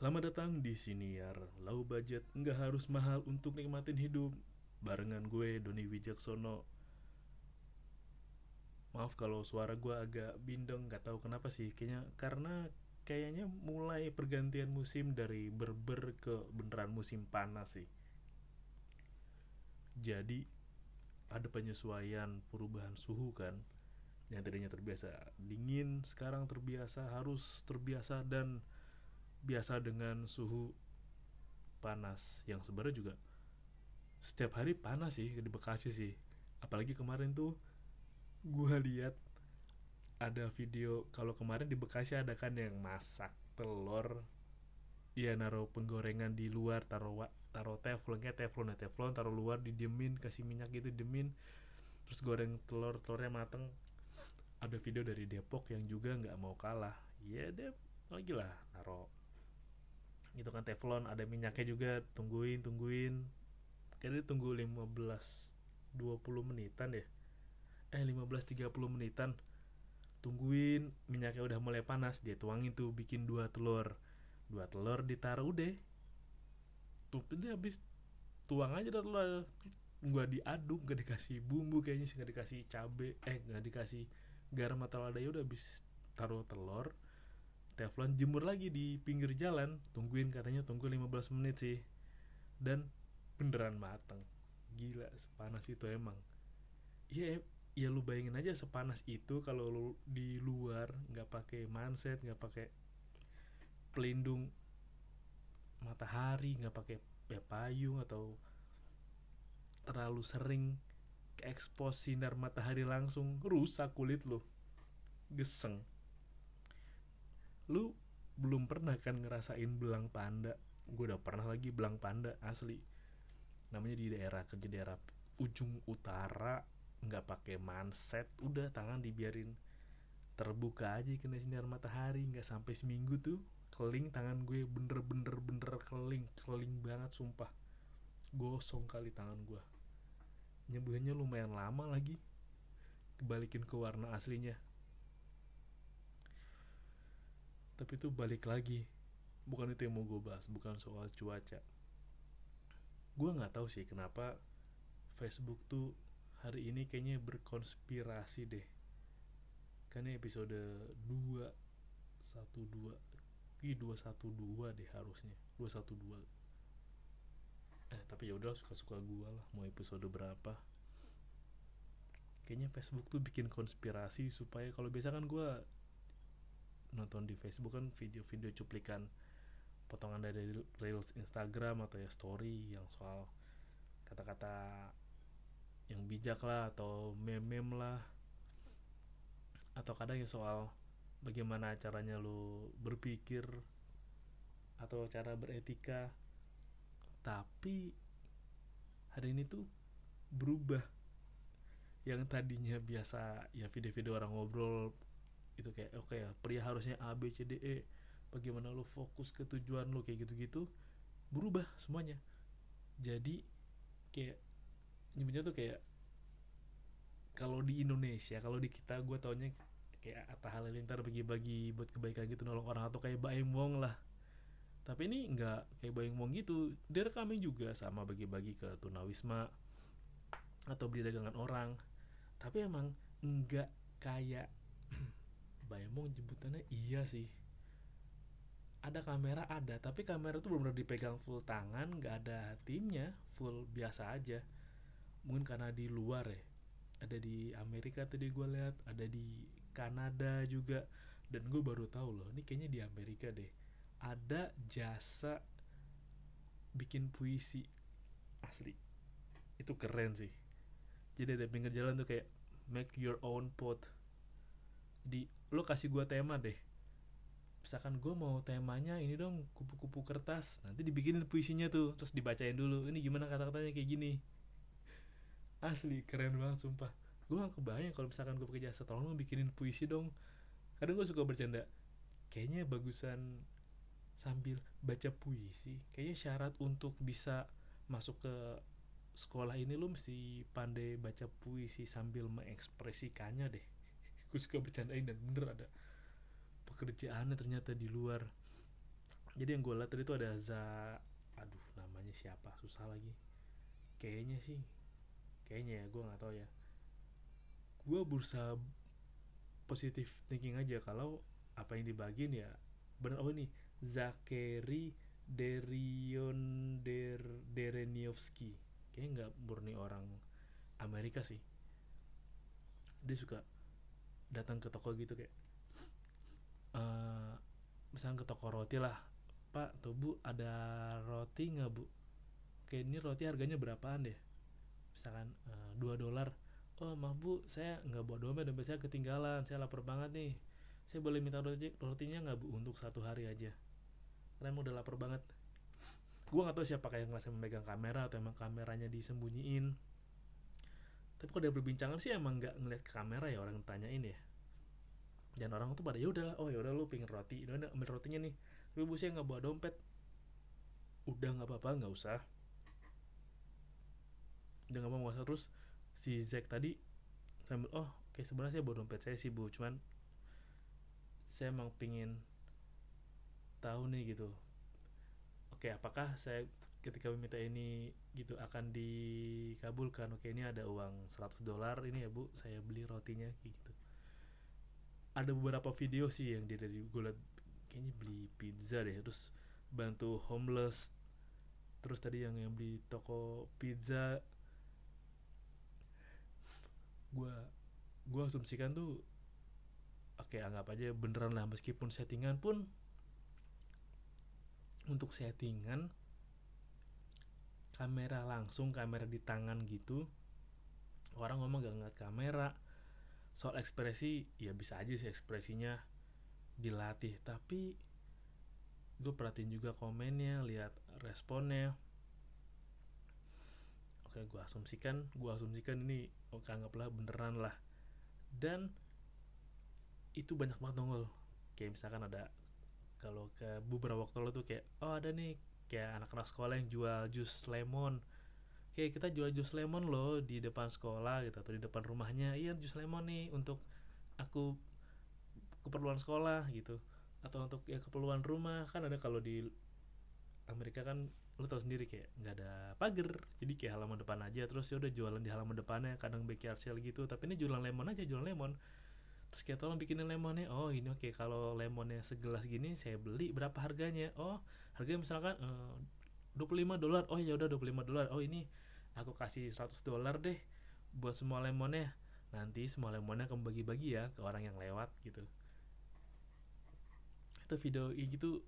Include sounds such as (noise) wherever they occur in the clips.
Selamat datang di Siniar. Low budget nggak harus mahal untuk nikmatin hidup. Barengan gue Doni Wijaksono. Maaf kalau suara gue agak bindeng Gak tahu kenapa sih. Kayaknya karena kayaknya mulai pergantian musim dari berber ke beneran musim panas sih. Jadi ada penyesuaian perubahan suhu kan? Yang tadinya terbiasa dingin sekarang terbiasa harus terbiasa dan biasa dengan suhu panas. Yang sebenarnya juga setiap hari panas sih di Bekasi sih. Apalagi kemarin tuh gua lihat ada video kalau kemarin di Bekasi ada kan yang masak telur Iya naruh penggorengan di luar taruh taruh teflon kayak teflon ya teflon taruh luar didiemin kasih minyak gitu diemin terus goreng telur telurnya mateng. Ada video dari Depok yang juga nggak mau kalah. Ya deh lagi lah naruh itu kan teflon ada minyaknya juga tungguin tungguin. Kayaknya tunggu 15 20 menitan ya eh 15 30 menitan. Tungguin minyaknya udah mulai panas dia tuangin tuh bikin dua telur. Dua telur ditaruh udah. Tuh dia habis tuang aja dah telur. Gua diaduk gak dikasih bumbu kayaknya sih gak dikasih cabe eh gak dikasih garam atau lada ya udah habis taruh telur teflon jemur lagi di pinggir jalan. Tungguin katanya tunggu 15 menit sih. Dan beneran matang gila sepanas itu emang. Ya ya lu bayangin aja sepanas itu kalau lu di luar nggak pakai manset nggak pakai pelindung matahari nggak pakai ya payung atau terlalu sering ekspos sinar matahari langsung rusak kulit lo geseng lu belum pernah kan ngerasain belang panda? Gue udah pernah lagi belang panda asli. Namanya di daerah kerja daerah ujung utara nggak pakai manset udah tangan dibiarin terbuka aja kena sinar matahari nggak sampai seminggu tuh keling tangan gue bener-bener bener keling keling banget sumpah. Gosong kali tangan gue nyembuhnya lumayan lama lagi. Kebalikin ke warna aslinya tapi itu balik lagi. Bukan itu yang mau gue bahas bukan soal cuaca. Gue nggak tahu sih kenapa Facebook tuh hari ini kayaknya berkonspirasi deh. Karena episode 2 satu dua Ih, dua satu dua deh harusnya. Dua satu dua. Eh tapi ya udah suka suka gue lah mau episode berapa. Kayaknya Facebook tuh bikin konspirasi supaya kalau biasa kan gue nonton di Facebook kan video-video cuplikan potongan dari reels Instagram atau ya story yang soal kata-kata yang bijak lah atau meme-meme lah. Atau kadang ya soal bagaimana caranya lu berpikir atau cara beretika. Tapi hari ini tuh berubah. Yang tadinya biasa ya video-video orang ngobrol itu kayak oke okay ya pria harusnya A B C D E bagaimana lu fokus ke tujuan lu kayak gitu-gitu berubah semuanya. Jadi kayak nyebutnya tuh kayak kalau di Indonesia kalau di kita gue taunya kayak Atta Halilintar bagi-bagi buat kebaikan gitu nolong orang atau kayak Baim Wong lah. Tapi ini nggak kayak Baim Wong gitu dia rekamin juga sama bagi-bagi ke tunawisma atau beli dagangan orang. Tapi emang nggak kayak Baim Wong jemputannya iya sih. Ada kamera ada. Tapi kamera tuh benar-benar dipegang full tangan nggak ada timnya full biasa aja. Mungkin karena di luar ya. Ada di Amerika tadi gue lihat ada di Kanada juga. Dan gue baru tahu loh ini kayaknya di Amerika deh. Ada jasa bikin puisi. Asli. Itu keren sih. Jadi ada pinggir jalan tuh kayak make your own pot. Di lo kasih gue tema deh. Misalkan gue mau temanya ini dong kupu-kupu kertas. Nanti dibikinin puisinya tuh terus dibacain dulu. Ini gimana kata-katanya kayak gini. Asli keren banget sumpah. Gue gak kebayang kalau misalkan gue pakai jasa tolong bikinin puisi dong. Kadang gue suka bercanda. Kayaknya bagusan sambil baca puisi kayaknya syarat untuk bisa masuk ke sekolah ini lo mesti pandai baca puisi sambil mengekspresikannya deh gue suka bercandain dan bener ada pekerjaannya ternyata di luar. Jadi yang gue lihat tadi tuh ada za aduh namanya siapa? Susah lagi. Kayaknya sih kayaknya ya gue nggak tahu ya. Gue berusaha positif thinking aja kalau apa yang dibagiin ya benar oh ini Zakeri Derion Der Dereniowski kayaknya nggak murni orang Amerika sih. Dia suka datang ke toko gitu kayak uh, misalnya ke toko roti lah pak tuh bu ada roti nggak bu? Kayak ini roti harganya berapaan deh? Misalkan eh, dua dolar. Oh maaf bu saya nggak bawa dompet dompet saya ketinggalan saya lapar banget nih. Saya boleh minta roti rotinya nggak bu? Untuk satu hari aja. Karena udah lapar banget. Gue nggak tahu siapa kayak ngerasa memegang kamera atau emang kameranya disembunyiin tapi kalau dia berbincangan sih emang nggak ngeliat ke kamera ya orang tanyain ya. Dan orang tuh pada ya udahlah oh ya udah lu pingin roti udah ambil rotinya nih. Tapi bu saya nggak bawa dompet. Udah nggak apa-apa nggak usah. Udah nggak mau usah terus si Zack tadi sambil oh oke sebenarnya saya bawa dompet saya sih bu cuman saya emang pingin tahu nih gitu. Oke apakah saya ketika meminta ini gitu akan dikabulkan. Oke ini ada uang 100 dolar ini ya bu. Saya beli rotinya gitu. Ada beberapa video sih yang dia dari gue kayaknya beli pizza deh terus bantu homeless. Terus tadi yang yang beli toko pizza. Gue gue asumsikan tuh oke anggap aja beneran lah meskipun settingan pun untuk settingan kamera langsung kamera di tangan gitu. Orang ngomong gak ngeliat kamera. Soal ekspresi ya bisa aja sih ekspresinya dilatih. Tapi gue perhatiin juga komennya lihat responnya. Oke gue asumsikan gue asumsikan ini oke anggaplah beneran lah. Dan itu banyak banget nongol. Kayak misalkan ada kalau ke beberapa waktu lalu tuh kayak oh ada nih kayak anak-anak sekolah yang jual jus lemon. Kayak kita jual jus lemon loh di depan sekolah gitu atau di depan rumahnya. Iya jus lemon nih untuk aku keperluan sekolah gitu atau untuk ya keperluan rumah. Kan ada kalau di Amerika kan lu tau sendiri kayak nggak ada pagar jadi kayak halaman depan aja. Terus ya udah jualan di halaman depannya kadang backyard sale gitu. Tapi ini jualan lemon aja jualan lemon terus kayak tolong bikinin lemonnya. Oh ini oke okay. kalau lemonnya segelas gini saya beli berapa harganya? Oh harganya misalkan uh, 25 dolar. Oh ya udah 25 dolar. Oh ini aku kasih 100 dolar deh buat semua lemonnya. Nanti semua lemonnya kamu bagi-bagi ya ke orang yang lewat gitu. Itu video gitu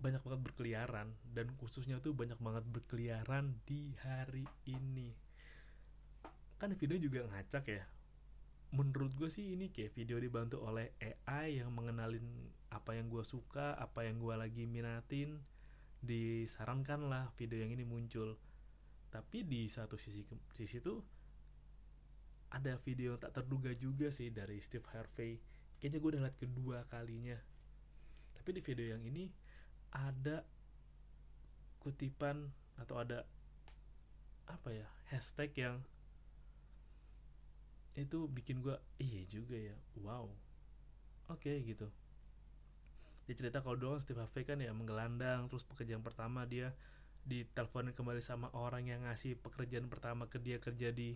banyak banget berkeliaran dan khususnya tuh banyak banget berkeliaran di hari ini. Kan video juga ngacak ya menurut gue sih ini kayak video dibantu oleh AI yang mengenalin apa yang gue suka apa yang gue lagi minatin disarankan lah video yang ini muncul. Tapi di satu sisi sisi tuh ada video tak terduga juga sih dari Steve Harvey. Kayaknya gue udah liat kedua kalinya. Tapi di video yang ini ada kutipan atau ada apa ya hashtag yang itu bikin gue iya juga ya wow oke okay, gitu. Dia cerita kalau doang Steve Harvey kan ya menggelandang terus pekerjaan pertama dia diteleponin kembali sama orang yang ngasih pekerjaan pertama ke dia kerja di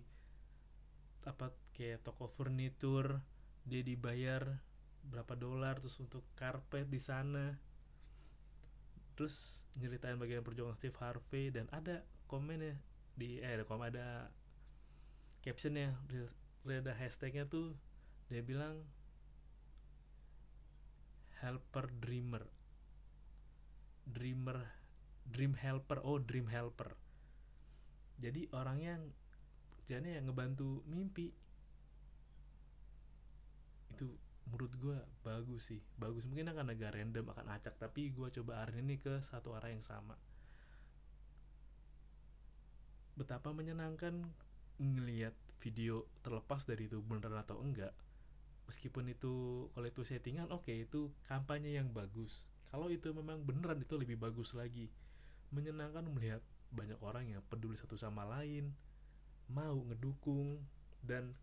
apa kayak toko furnitur dia dibayar berapa dolar terus untuk karpet di sana. Terus nyeritain bagian perjuangan Steve Harvey dan ada komennya di eh ada komen ada captionnya ada hashtagnya tuh. Dia bilang helper dreamer. Dreamer dream helper. Oh dream helper. Jadi orang yang kerjanya yang ngebantu mimpi. Itu menurut gue bagus sih. Bagus. Mungkin akan agak random akan acak. Tapi gue coba hari ini ke satu arah yang sama. Betapa menyenangkan ngelihat video terlepas dari itu beneran atau enggak meskipun itu kalau itu settingan oke okay, itu kampanye yang bagus. Kalau itu memang beneran itu lebih bagus lagi. Menyenangkan melihat banyak orang yang peduli satu sama lain mau ngedukung dan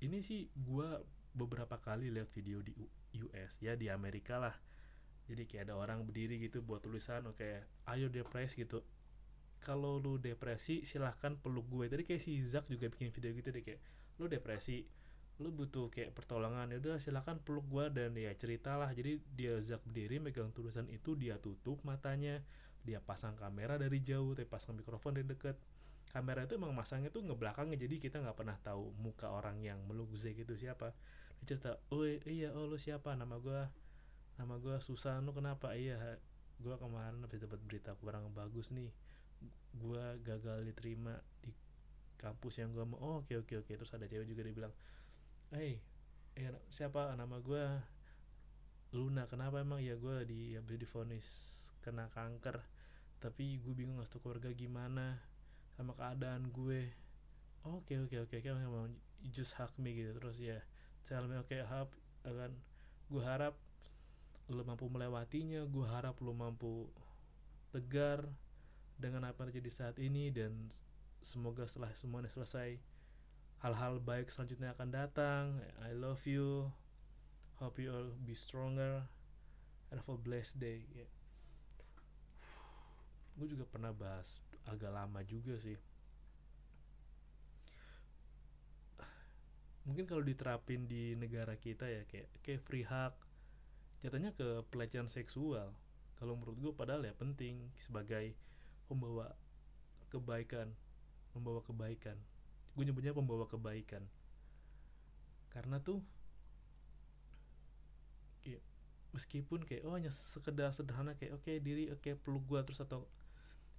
ini sih gue beberapa kali lihat video di US ya di Amerika lah. Jadi kayak ada orang berdiri gitu buat tulisan oke kayak ayo depresi gitu kalau lu depresi silahkan peluk gue. Tadi kayak si Zak juga bikin video gitu deh kayak lu depresi lu butuh kayak pertolongan. Ya udah silahkan peluk gue dan ya ceritalah. Jadi dia Zak berdiri megang tulisan itu dia tutup matanya dia pasang kamera dari jauh tapi pasang mikrofon dari deket. Kamera itu emang masangnya tuh ngebelakangnya jadi kita nggak pernah tahu muka orang yang meluk Zak itu siapa. Dia cerita oh iya oh lu siapa? Nama gue nama gue Susan lu kenapa? Iya gue kemarin habis dapat berita kurang bagus nih gue gagal diterima di kampus yang gue mau. Oh, oke oke oke. Terus ada cewek juga dia bilang hey eh siapa? Nama gue Luna. Kenapa emang? Ya gue di habis difonis kena kanker. Tapi gue bingung ngasih keluarga gimana sama keadaan gue. Oke oke oke oke. Mau just hug me gitu. Terus ya tell me oke okay, akan gue harap lo mampu melewatinya. Gue harap lo mampu tegar dengan apa yang terjadi saat ini dan semoga setelah semuanya selesai hal-hal baik selanjutnya akan datang. I love you. Hope you all be stronger. And have a blessed day. Yeah. gue juga pernah bahas agak lama juga sih. Mungkin kalau diterapin di negara kita ya kayak kayak free hug jatuhnya ke pelecehan seksual. Kalau menurut gue padahal ya penting sebagai pembawa kebaikan membawa kebaikan. Gue nyebutnya pembawa kebaikan. Karena tuh kayak meskipun kayak oh hanya sekedar sederhana kayak oke okay, diri oke okay, peluk gue terus atau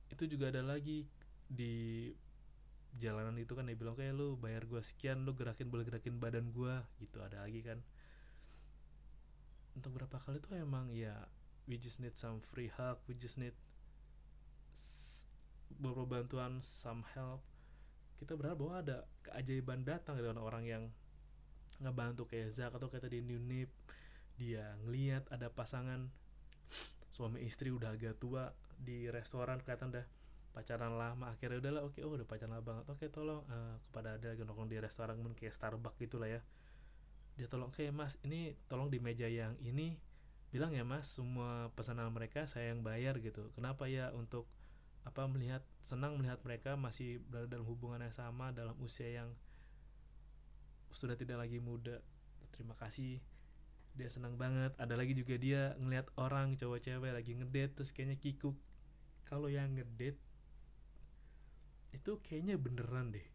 itu juga ada lagi di jalanan itu kan dia bilang kayak lu bayar gue sekian lu gerakin boleh gerakin badan gue gitu ada lagi kan. Untuk berapa kali tuh emang ya we just need some free hug we just need beberapa bantuan some help kita berharap bahwa ada keajaiban datang dari orang-orang yang ngebantu kayak Zak atau kayak tadi Nip. Dia ngeliat ada pasangan suami istri udah agak tua di restoran kelihatan dah pacaran lama. Akhirnya udahlah oke okay, oh udah pacaran lama banget. Oke okay, tolong uh, kepada ada lagi di restoran mungkin kayak Starbucks gitulah ya. Dia tolong okay, mas ini tolong di meja yang ini. Bilang ya mas semua pesanan mereka saya yang bayar gitu. Kenapa ya untuk apa melihat senang melihat mereka masih berada dalam hubungan yang sama dalam usia yang sudah tidak lagi muda. Terima kasih. Dia senang banget. Ada lagi juga dia ngelihat orang cowok cewek lagi ngedate terus kayaknya kikuk. Kalau yang ngedate itu kayaknya beneran deh.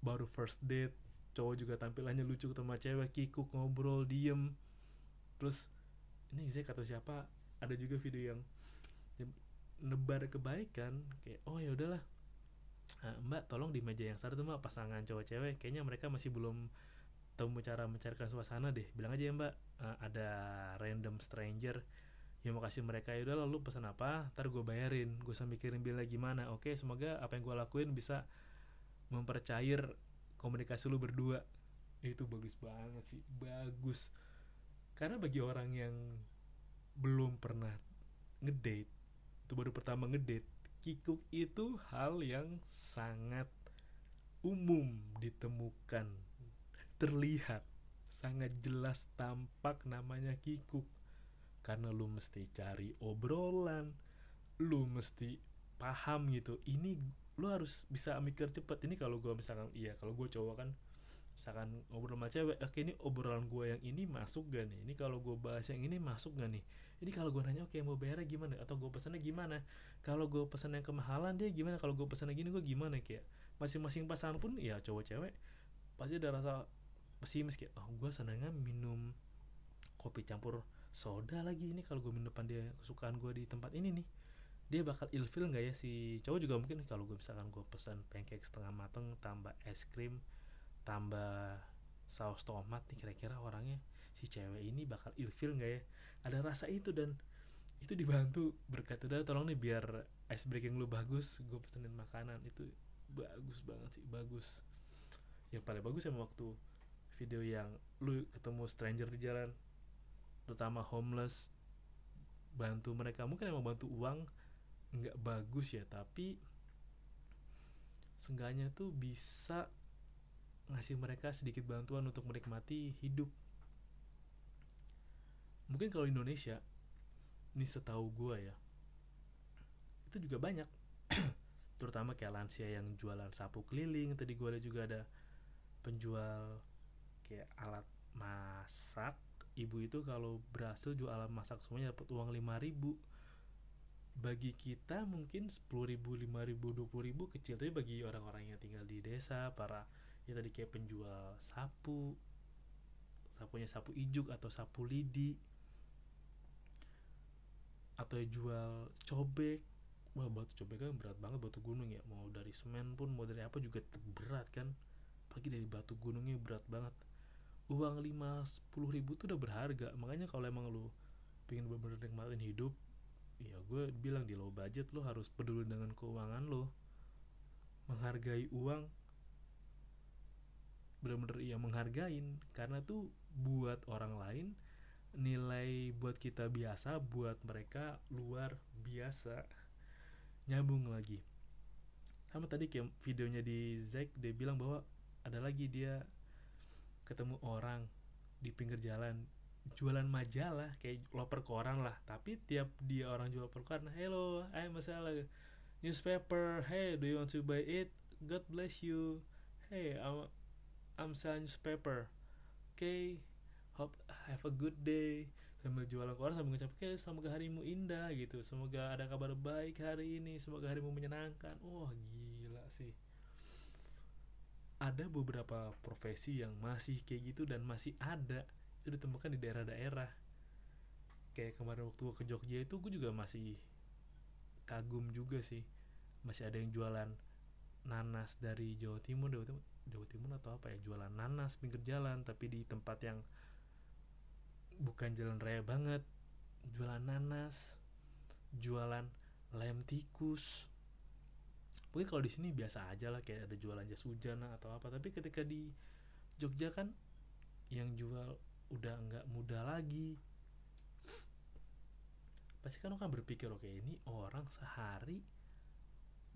Baru first date cowok juga tampilannya lucu sama cewek kikuk ngobrol diem. Terus ini saya kata siapa? Ada juga video yang nebar kebaikan kayak oh ya udahlah. Nah, mbak tolong di meja yang satu mbak pasangan cowok cewek. Kayaknya mereka masih belum tahu cara mencarikan suasana deh. Bilang aja ya mbak uh, ada random stranger. Yang mau kasih mereka. Ya udah lalu pesan apa? Ntar gue bayarin. Gue sambil kirim bilnya gimana. Oke semoga apa yang gue lakuin bisa mempercair komunikasi lu berdua. Itu bagus banget sih bagus. Karena bagi orang yang belum pernah ngedate itu baru pertama ngedate. Kikuk itu hal yang sangat umum ditemukan. Terlihat. Sangat jelas tampak namanya kikuk. Karena lu mesti cari obrolan. Lu mesti paham gitu. Ini lu harus bisa mikir cepet ini kalau gue misalkan iya kalau gue cowok kan misalkan ngobrol sama cewek oke ini obrolan gue yang ini masuk gak nih? Ini kalau gue bahas yang ini masuk gak nih? Ini kalau gue nanya oke mau bayarnya gimana? Atau gue pesannya gimana? Kalau gue pesan yang kemahalan dia gimana? Kalau gue pesannya gini gue gimana? Kayak masing-masing pasangan pun ya cowok cewek pasti ada rasa pesimis kayak oh gue senangnya minum kopi campur soda lagi ini kalau gue minum depan dia kesukaan gue di tempat ini nih. Dia bakal ilfil nggak ya si cowok juga mungkin kalau gue misalkan gue pesan pancake setengah mateng tambah es krim tambah saus tomat nih kira-kira orangnya. Si cewek ini bakal ilfil nggak ya? Ada rasa itu dan itu dibantu berkat udah tolong nih biar ice breaking lu bagus gue pesenin makanan. Itu bagus banget sih bagus. Yang paling bagus emang waktu video yang lu ketemu stranger di jalan terutama homeless bantu mereka. Mungkin emang bantu uang nggak bagus ya tapi seenggaknya tuh bisa ngasih mereka sedikit bantuan untuk menikmati hidup. Mungkin kalau Indonesia ini setahu gue ya itu juga banyak. (clears throat) Terutama kayak lansia yang jualan sapu keliling tadi gue ada juga ada penjual kayak alat masak. Ibu itu kalau berhasil jual alat masak semuanya dapat uang 5000 bagi kita mungkin 10 ribu 5 ribu 20 ribu kecil tapi bagi orang-orang yang tinggal di desa para ya tadi kayak penjual sapu sapunya sapu ijuk atau sapu lidi atau jual cobek. Wah batu cobek kan berat banget batu gunung ya. Mau dari semen pun mau dari apa juga berat kan. Pagi dari batu gunungnya berat banget. Uang 5 10 ribu tuh udah berharga. Makanya kalau emang lu pengen bener-bener nikmatin hidup ya gue bilang di low budget lo harus peduli dengan keuangan lo menghargai uang bener-bener iya menghargain. Karena tuh buat orang lain nilai buat kita biasa buat mereka luar biasa. Nyambung lagi. Sama tadi kayak videonya di Zack dia bilang bahwa ada lagi dia ketemu orang di pinggir jalan jualan majalah kayak loper koran lah. Tapi tiap dia orang jual per koran hello I masalah newspaper hey do you want to buy it? God bless you. Hey I'm Selling newspaper. Okay hope have a good day. Sambil jualan koran sambil ngucap oke semoga harimu indah gitu. Semoga ada kabar baik hari ini. Semoga harimu menyenangkan. Wah gila sih. Ada beberapa profesi yang masih kayak gitu dan masih ada. Itu ditemukan di daerah-daerah. Kayak kemarin waktu gue ke Jogja itu gue juga masih kagum juga sih. Masih ada yang jualan nanas dari Jawa Timur Jawa Timur, Jawa Timur atau apa ya jualan nanas pinggir jalan tapi di tempat yang bukan jalan raya banget. Jualan nanas jualan lem tikus. Mungkin kalau di sini biasa aja lah kayak ada jualan jas hujan atau apa. Tapi ketika di Jogja kan yang jual udah nggak muda lagi. Pasti kan lo kan berpikir oke ini orang sehari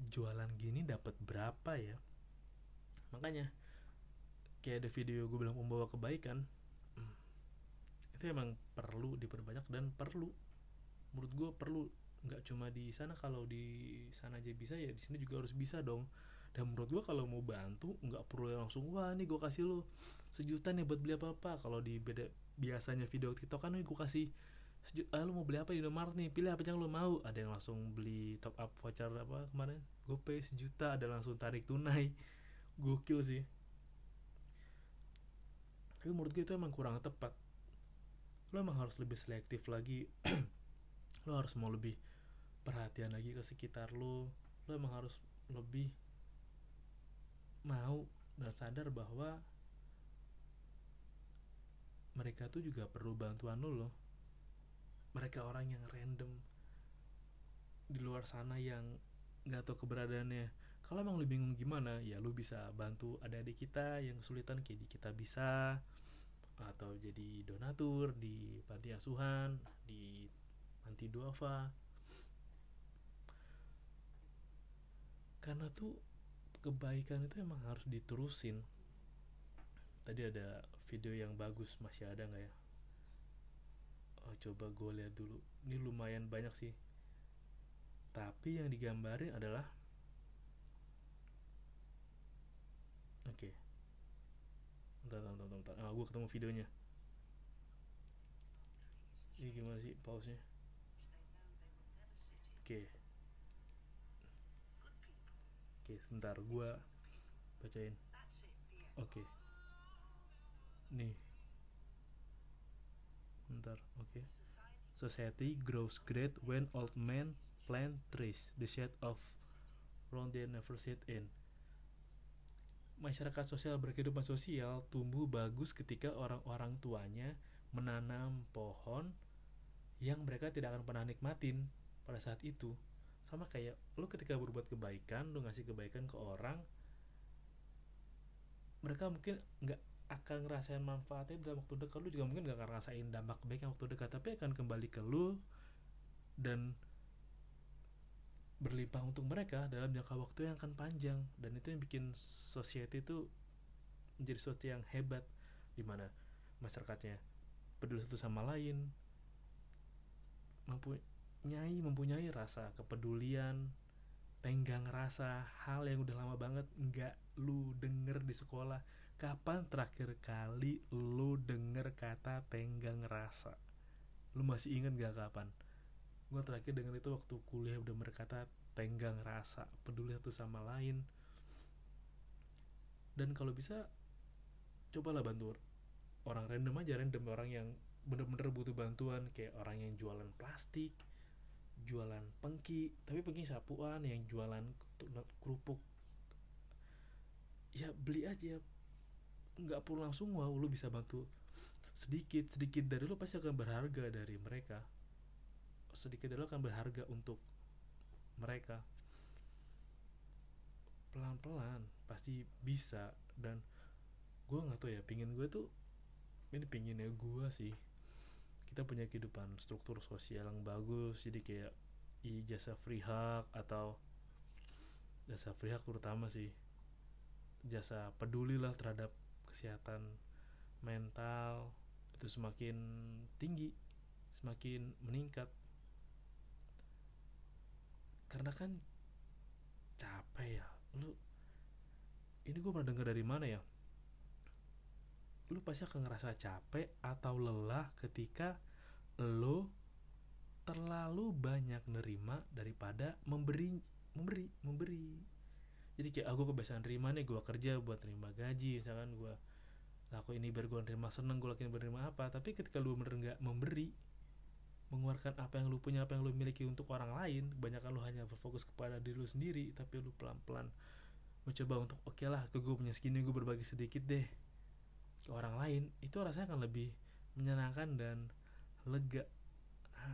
jualan gini dapat berapa ya makanya kayak ada video gue bilang membawa kebaikan itu emang perlu diperbanyak dan perlu. Menurut gue perlu nggak cuma di sana kalau di sana aja bisa ya di sini juga harus bisa dong. Dan menurut gue kalau mau bantu nggak perlu langsung wah nih gue kasih lo sejuta nih buat beli apa apa kalau di beda biasanya video tiktok kan gue kasih sejuta ah, lo mau beli apa? Di Indomaret nih pilih apa yang lo mau. Ada yang langsung beli top up voucher apa kemarin? Gue pay sejuta ada langsung tarik tunai gokil sih. Tapi menurut gue itu emang kurang tepat. Lo emang harus lebih selektif lagi. (clears throat) Lo harus mau lebih perhatian lagi ke sekitar lo. Lo emang harus lebih mau dan sadar bahwa mereka tuh juga perlu bantuan lo loh. Mereka orang yang random di luar sana yang nggak tahu keberadaannya kalau emang lu bingung gimana ya lu bisa bantu adik-adik kita yang kesulitan kayak kita bisa atau jadi donatur di panti asuhan di panti duafa. Karena tuh kebaikan itu emang harus diterusin. Tadi ada video yang bagus masih ada nggak ya? Oh, coba gue lihat dulu. Ini lumayan banyak sih. Tapi yang digambarin adalah oke okay bentar bentar bentar, bentar. ah gue ketemu videonya ini gimana sih pause nya oke okay. oke okay, sebentar gue bacain oke okay. nih bentar oke okay. society grows great when old men plant trees the shade of round they never sit in masyarakat sosial berkehidupan sosial tumbuh bagus ketika orang-orang tuanya menanam pohon yang mereka tidak akan pernah nikmatin pada saat itu. Sama kayak lu ketika berbuat kebaikan lu ngasih kebaikan ke orang mereka mungkin nggak akan ngerasain manfaatnya dalam waktu dekat. Lu juga mungkin gak akan ngerasain dampak baiknya waktu dekat tapi akan kembali ke lu dan berlimpah untuk mereka dalam jangka waktu yang akan panjang. Dan itu yang bikin society itu menjadi sesuatu yang hebat di mana masyarakatnya peduli satu sama lain mampu nyai mempunyai rasa kepedulian tenggang rasa hal yang udah lama banget nggak lu denger di sekolah. Kapan terakhir kali lu denger kata tenggang rasa? Lu masih inget gak kapan gue terakhir denger itu waktu kuliah udah berkata tenggang rasa peduli satu sama lain. Dan kalau bisa cobalah bantu orang random aja random orang yang bener-bener butuh bantuan kayak orang yang jualan plastik jualan pengki tapi pengki sapuan yang jualan kerupuk. Ya beli aja. Nggak perlu langsung wow lu bisa bantu sedikit sedikit dari lu pasti akan berharga dari mereka sedikit dari lu akan berharga untuk mereka. Pelan pelan pasti bisa. Dan gue nggak tahu ya pingin gue tuh ini pinginnya gue sih. Kita punya kehidupan struktur sosial yang bagus jadi kayak ijazah free hug atau jasa free hug terutama sih. Jasa peduli lah terhadap kesehatan mental itu semakin tinggi semakin meningkat karena kan capek ya. Lu ini gue pernah dengar dari mana ya? Lu pasti akan ngerasa capek atau lelah ketika lo terlalu banyak nerima daripada memberi memberi memberi. Jadi kayak aku ah, kebiasaan nerima nih gue kerja buat terima gaji misalkan gue laku ini biar gue nerima seneng gue lakuin berterima apa. Tapi ketika lu bener nggak memberi mengeluarkan apa yang lu punya apa yang lu miliki untuk orang lain banyak lu hanya berfokus kepada diri lu sendiri tapi lu pelan pelan mencoba untuk oke okay lah ke gue punya segini gue berbagi sedikit deh ke orang lain itu rasanya akan lebih menyenangkan dan lega.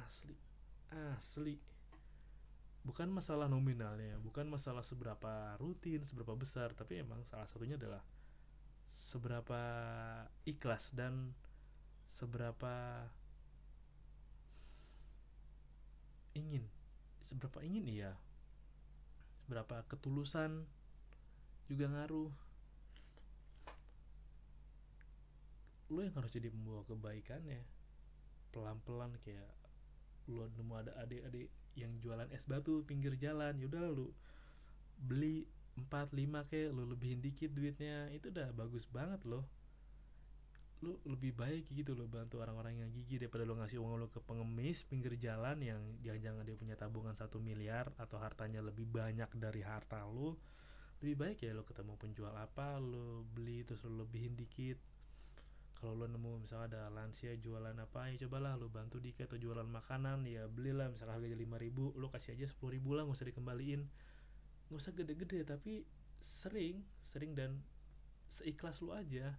Asli asli. Bukan masalah nominalnya bukan masalah seberapa rutin seberapa besar tapi emang salah satunya adalah seberapa ikhlas dan seberapa ingin. Seberapa ingin? Iya. Seberapa ketulusan juga ngaruh. Lo yang harus jadi pembawa kebaikannya. Pelan-pelan kayak lo nemu ada adik-adik yang jualan es batu pinggir jalan yaudah lu beli 4 5 kayak lo lebihin dikit duitnya. Itu udah bagus banget loh lu lebih baik gitu lo bantu orang-orang yang gigi daripada lo ngasih uang lo ke pengemis pinggir jalan yang jangan-jangan dia punya tabungan satu miliar atau hartanya lebih banyak dari harta lo lebih baik ya lo ketemu penjual apa lo beli terus lo lebihin dikit. Kalau lo nemu misalnya ada lansia jualan apa ya cobalah lo bantu dikit atau jualan makanan ya belilah misalnya harganya lima ribu lo kasih aja sepuluh ribu lah nggak usah dikembaliin. Nggak usah gede-gede tapi sering sering dan seikhlas lo aja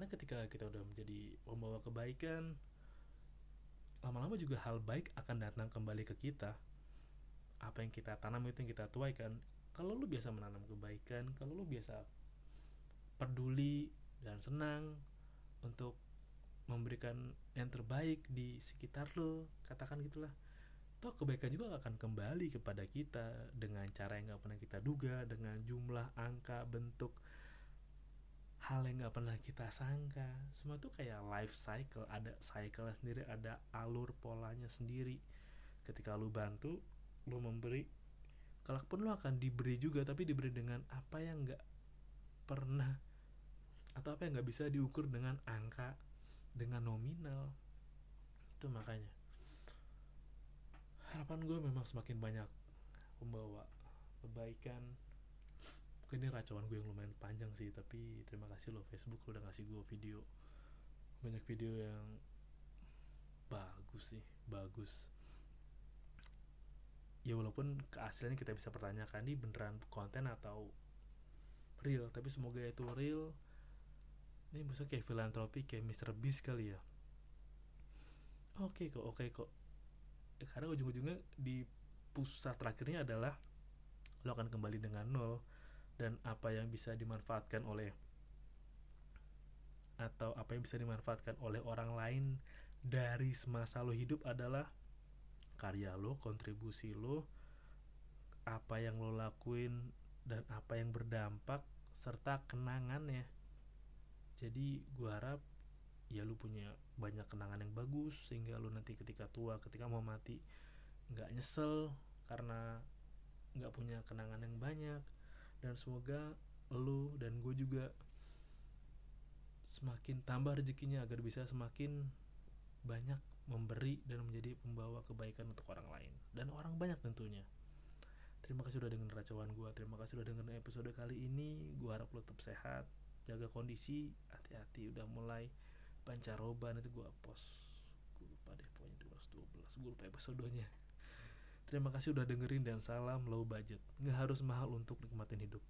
karena ketika kita udah menjadi pembawa kebaikan lama-lama juga hal baik akan datang kembali ke kita. Apa yang kita tanam itu yang kita tuaikan. Kalau lu biasa menanam kebaikan kalau lu biasa peduli dan senang untuk memberikan yang terbaik di sekitar lo katakan gitulah toh kebaikan juga akan kembali kepada kita dengan cara yang gak pernah kita duga dengan jumlah angka bentuk hal yang gak pernah kita sangka. Semua tuh kayak life cycle ada cycle sendiri ada alur polanya sendiri. Ketika lu bantu lu memberi kalaupun lu akan diberi juga tapi diberi dengan apa yang gak pernah atau apa yang nggak bisa diukur dengan angka dengan nominal. Itu makanya harapan gue memang semakin banyak membawa kebaikan ini racauan gue yang lumayan panjang sih tapi terima kasih lo Facebook lo udah ngasih gue video. Banyak video yang bagus sih bagus. Ya walaupun keasliannya kita bisa pertanyakan ini beneran konten atau real? Tapi semoga itu real. Ini maksudnya kayak filantropi kayak Mr. Beast kali ya? Oke okay kok oke okay kok. Karena ujung-ujungnya di pusat terakhirnya adalah lo akan kembali dengan nol dan apa yang bisa dimanfaatkan oleh atau apa yang bisa dimanfaatkan oleh orang lain dari semasa lo hidup adalah karya lo, kontribusi lo, apa yang lo lakuin dan apa yang berdampak serta kenangannya. Jadi gue harap ya lu punya banyak kenangan yang bagus sehingga lu nanti ketika tua ketika mau mati nggak nyesel karena nggak punya kenangan yang banyak dan semoga lu dan gue juga semakin tambah rezekinya agar bisa semakin banyak memberi dan menjadi pembawa kebaikan untuk orang lain. Dan orang banyak tentunya. Terima kasih sudah dengerin racauan gue terima kasih sudah dengerin episode kali ini. Gue harap lo tetap sehat. Jaga kondisi. Hati-hati. Udah mulai pancaroba nanti gue post. Gue lupa deh pokoknya 212 gue lupa episodenya terima kasih udah dengerin dan salam low budget. Nggak harus mahal untuk nikmatin hidup